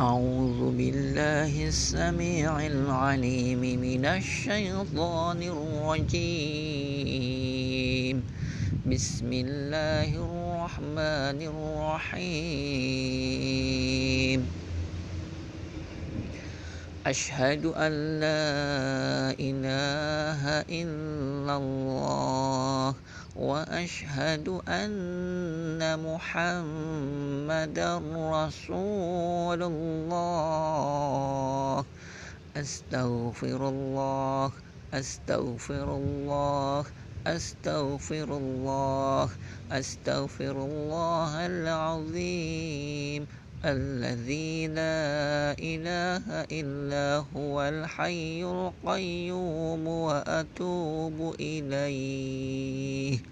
أعوذ بالله السميع العليم من الشيطان الرجيم. بسم الله الرحمن الرحيم. أشهد أن لا إله إلا الله. وأشهد أن محمدا رسول الله. أستغفر الله أستغفر الله أستغفر الله أستغفر الله العظيم. الذي لا إله إلا هو الحي القيوم وأتوب إليه.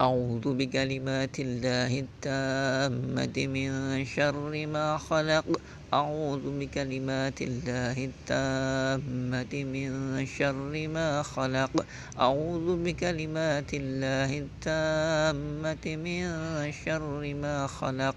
أعوذ بكلمات الله التامة من شر ما خلق. أعوذ بكلمات الله التامة من شر ما خلق. أعوذ بكلمات الله التامة من شر ما خلق.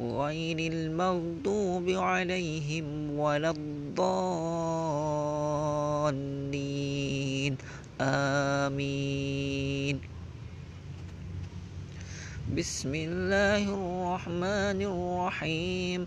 غير المغضوب عليهم ولا الضالين. آمين. بسم الله الرحمن الرحيم.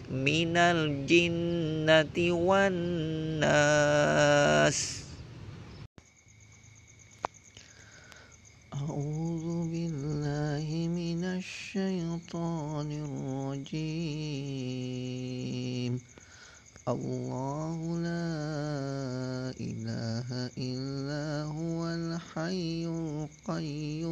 من الجنة والناس أعوذ بالله من الشيطان الرجيم. الله لا إله إلا هو الحي القيوم.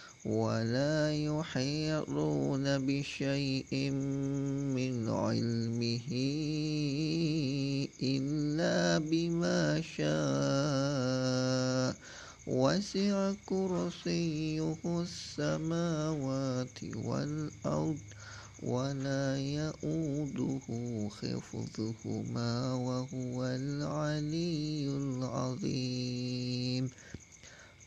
ولا يحيطون بشيء من علمه إلا بما شاء. وسع كرسيه السماوات والأرض ولا يؤوده حفظهما وهو العلي العظيم.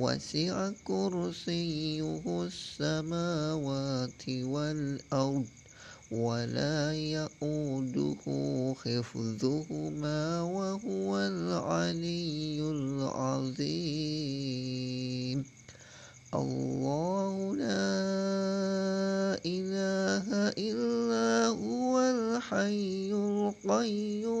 وسع كرسيه السماوات والأرض ولا يؤوده حفظهما وهو العلي العظيم. الله لا إله إلا هو الحي القيوم.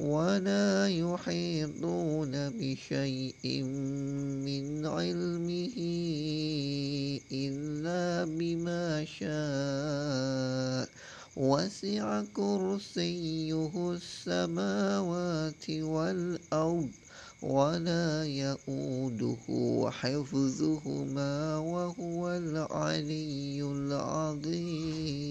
ولا يحيطون بشيء من علمه إلا بما شاء. وسع كرسيه السماوات والأرض ولا يؤوده حفظهما وهو العلي العظيم.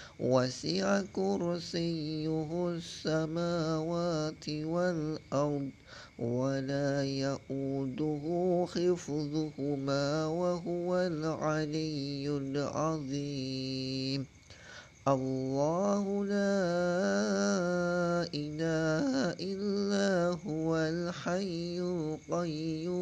وسع كرسيه السماوات والأرض ولا يؤوده حفظهما وهو العلي العظيم. الله لا إله إلا هو الحي القيوم.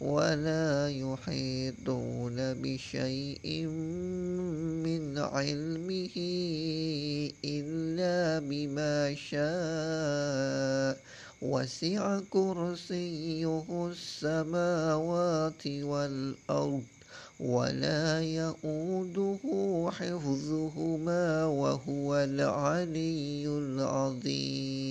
ولا يحيطون بشيء من علمه إلا بما شاء. وسع كرسيه السماوات والأرض ولا يؤوده حفظهما وهو العلي العظيم.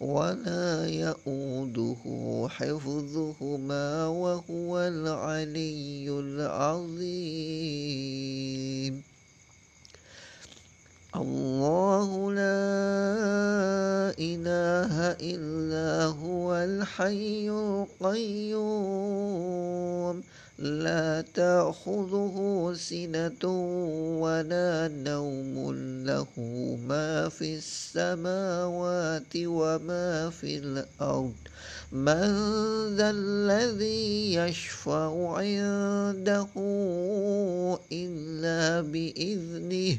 ولا يؤوده حفظهما وهو العلي العظيم. الله لا إله إلا هو الحي القيوم. لا تأخذه سنة ولا نوم له ما في السماوات وما في الأرض من ذا الذي يشفع عنده إلا بإذنه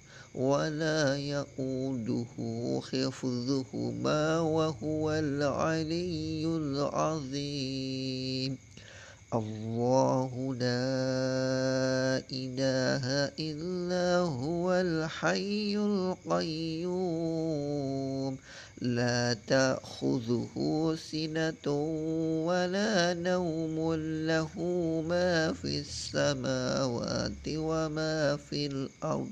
ولا يؤوده حفظهما وهو العلي العظيم. الله لا إله إلا هو الحي القيوم. لا تأخذه سنة ولا نوم له ما في السماوات وما في الأرض.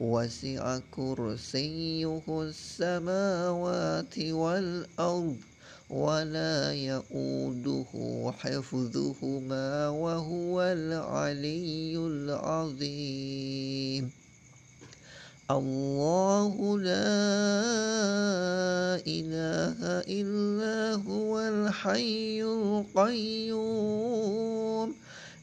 وسع كرسيه السماوات والأرض ولا يؤوده حفظهما وهو العلي العظيم. الله لا إله إلا هو الحي القيوم.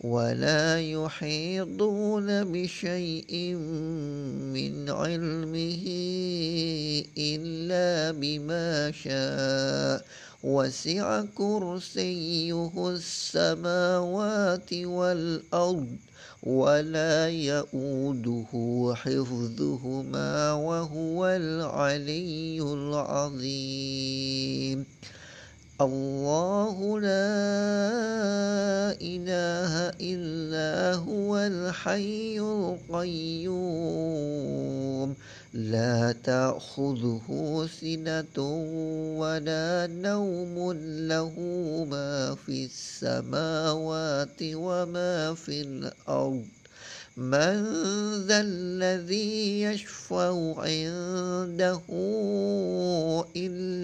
ولا يحيطون بشيء من علمه إلا بما شاء. وسع كرسيه السماوات والأرض ولا يؤوده حفظهما وهو العلي العظيم. الله لا إله إلا هو الحي القيوم. لا تأخذه سنة ولا نوم له ما في السماوات وما في الأرض. من ذا الذي يشفع عنده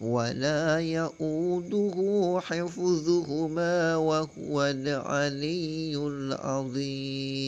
ولا يؤوده حفظهما وهو العلي العظيم.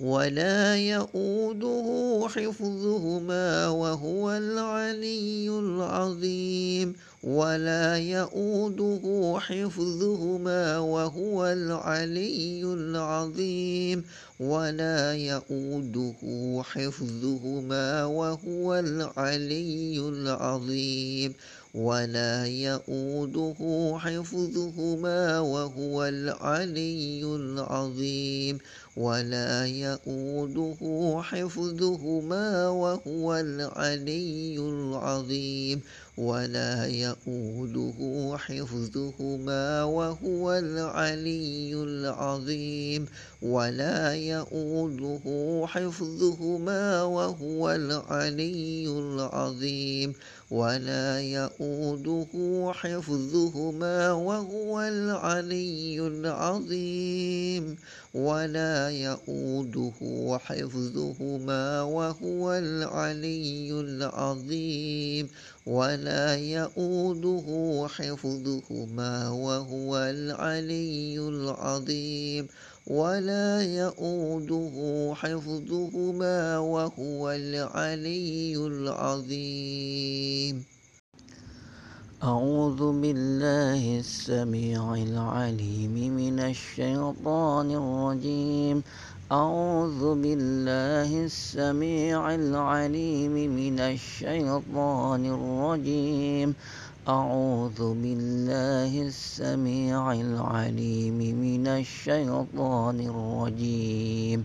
ولا يؤوده حفظهما وهو العلي العظيم. ولا يؤوده حفظهما وهو العلي العظيم. ولا يؤوده حفظهما وهو العلي العظيم. ولا يؤوده حفظهما وهو العلي العظيم. ولا يؤوده حفظهما وهو العلي العظيم. ولا يؤوده حفظهما وهو العلي العظيم. ولا يؤوده حفظهما وهو العلي العظيم. ولا يؤوده حفظهما وهو العلي العظيم. ولا يؤوده حفظهما وهو العلي العظيم. ولا يؤوده حفظهما وهو العلي العظيم ولا يؤوده حفظهما وهو العلي العظيم أعوذ بالله السميع العليم من الشيطان الرجيم أعوذ بالله السميع العليم من الشيطان الرجيم. أعوذ بالله السميع العليم من الشيطان الرجيم.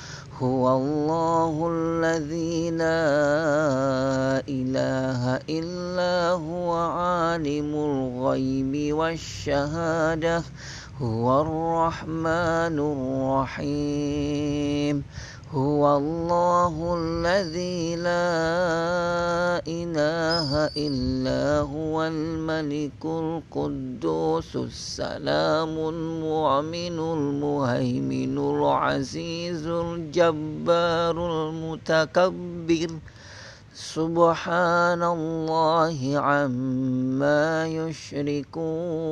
هو الله الذي لا إله إلا هو عالم الغيب والشهادة هو الرحمن الرحيم. هو الله الذي لا إله إلا هو الملك القدوس السلام المؤمن المهيمن العزيز الجبار المتكبر سبحان الله عما يشركون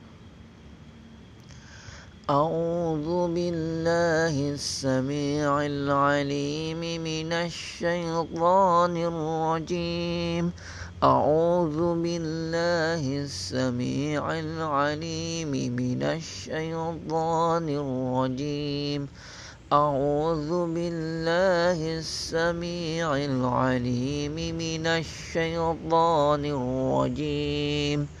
أعوذ بالله السميع العليم من الشيطان الرجيم. أعوذ بالله السميع العليم من الشيطان الرجيم. أعوذ بالله السميع العليم من الشيطان الرجيم.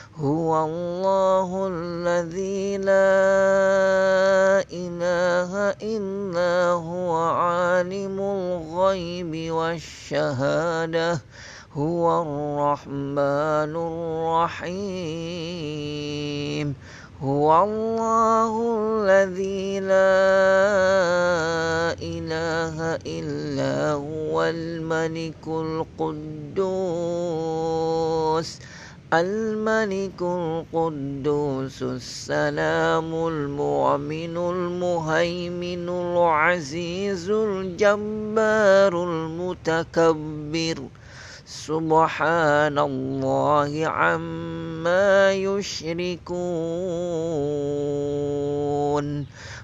هو الله الذي لا إله إلا هو عالم الغيب والشهادة هو الرحمن الرحيم. هو الله الذي لا إله إلا هو الملك القدوس. الملك القدوس السلام المؤمن المهيمن العزيز الجبار المتكبر سبحان الله عما يشركون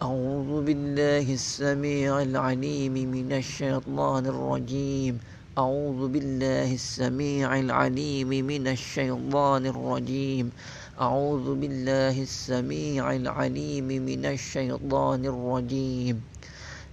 أعوذ بالله السميع العليم من الشيطان الرجيم. أعوذ بالله السميع العليم من الشيطان الرجيم. أعوذ بالله السميع العليم من الشيطان الرجيم.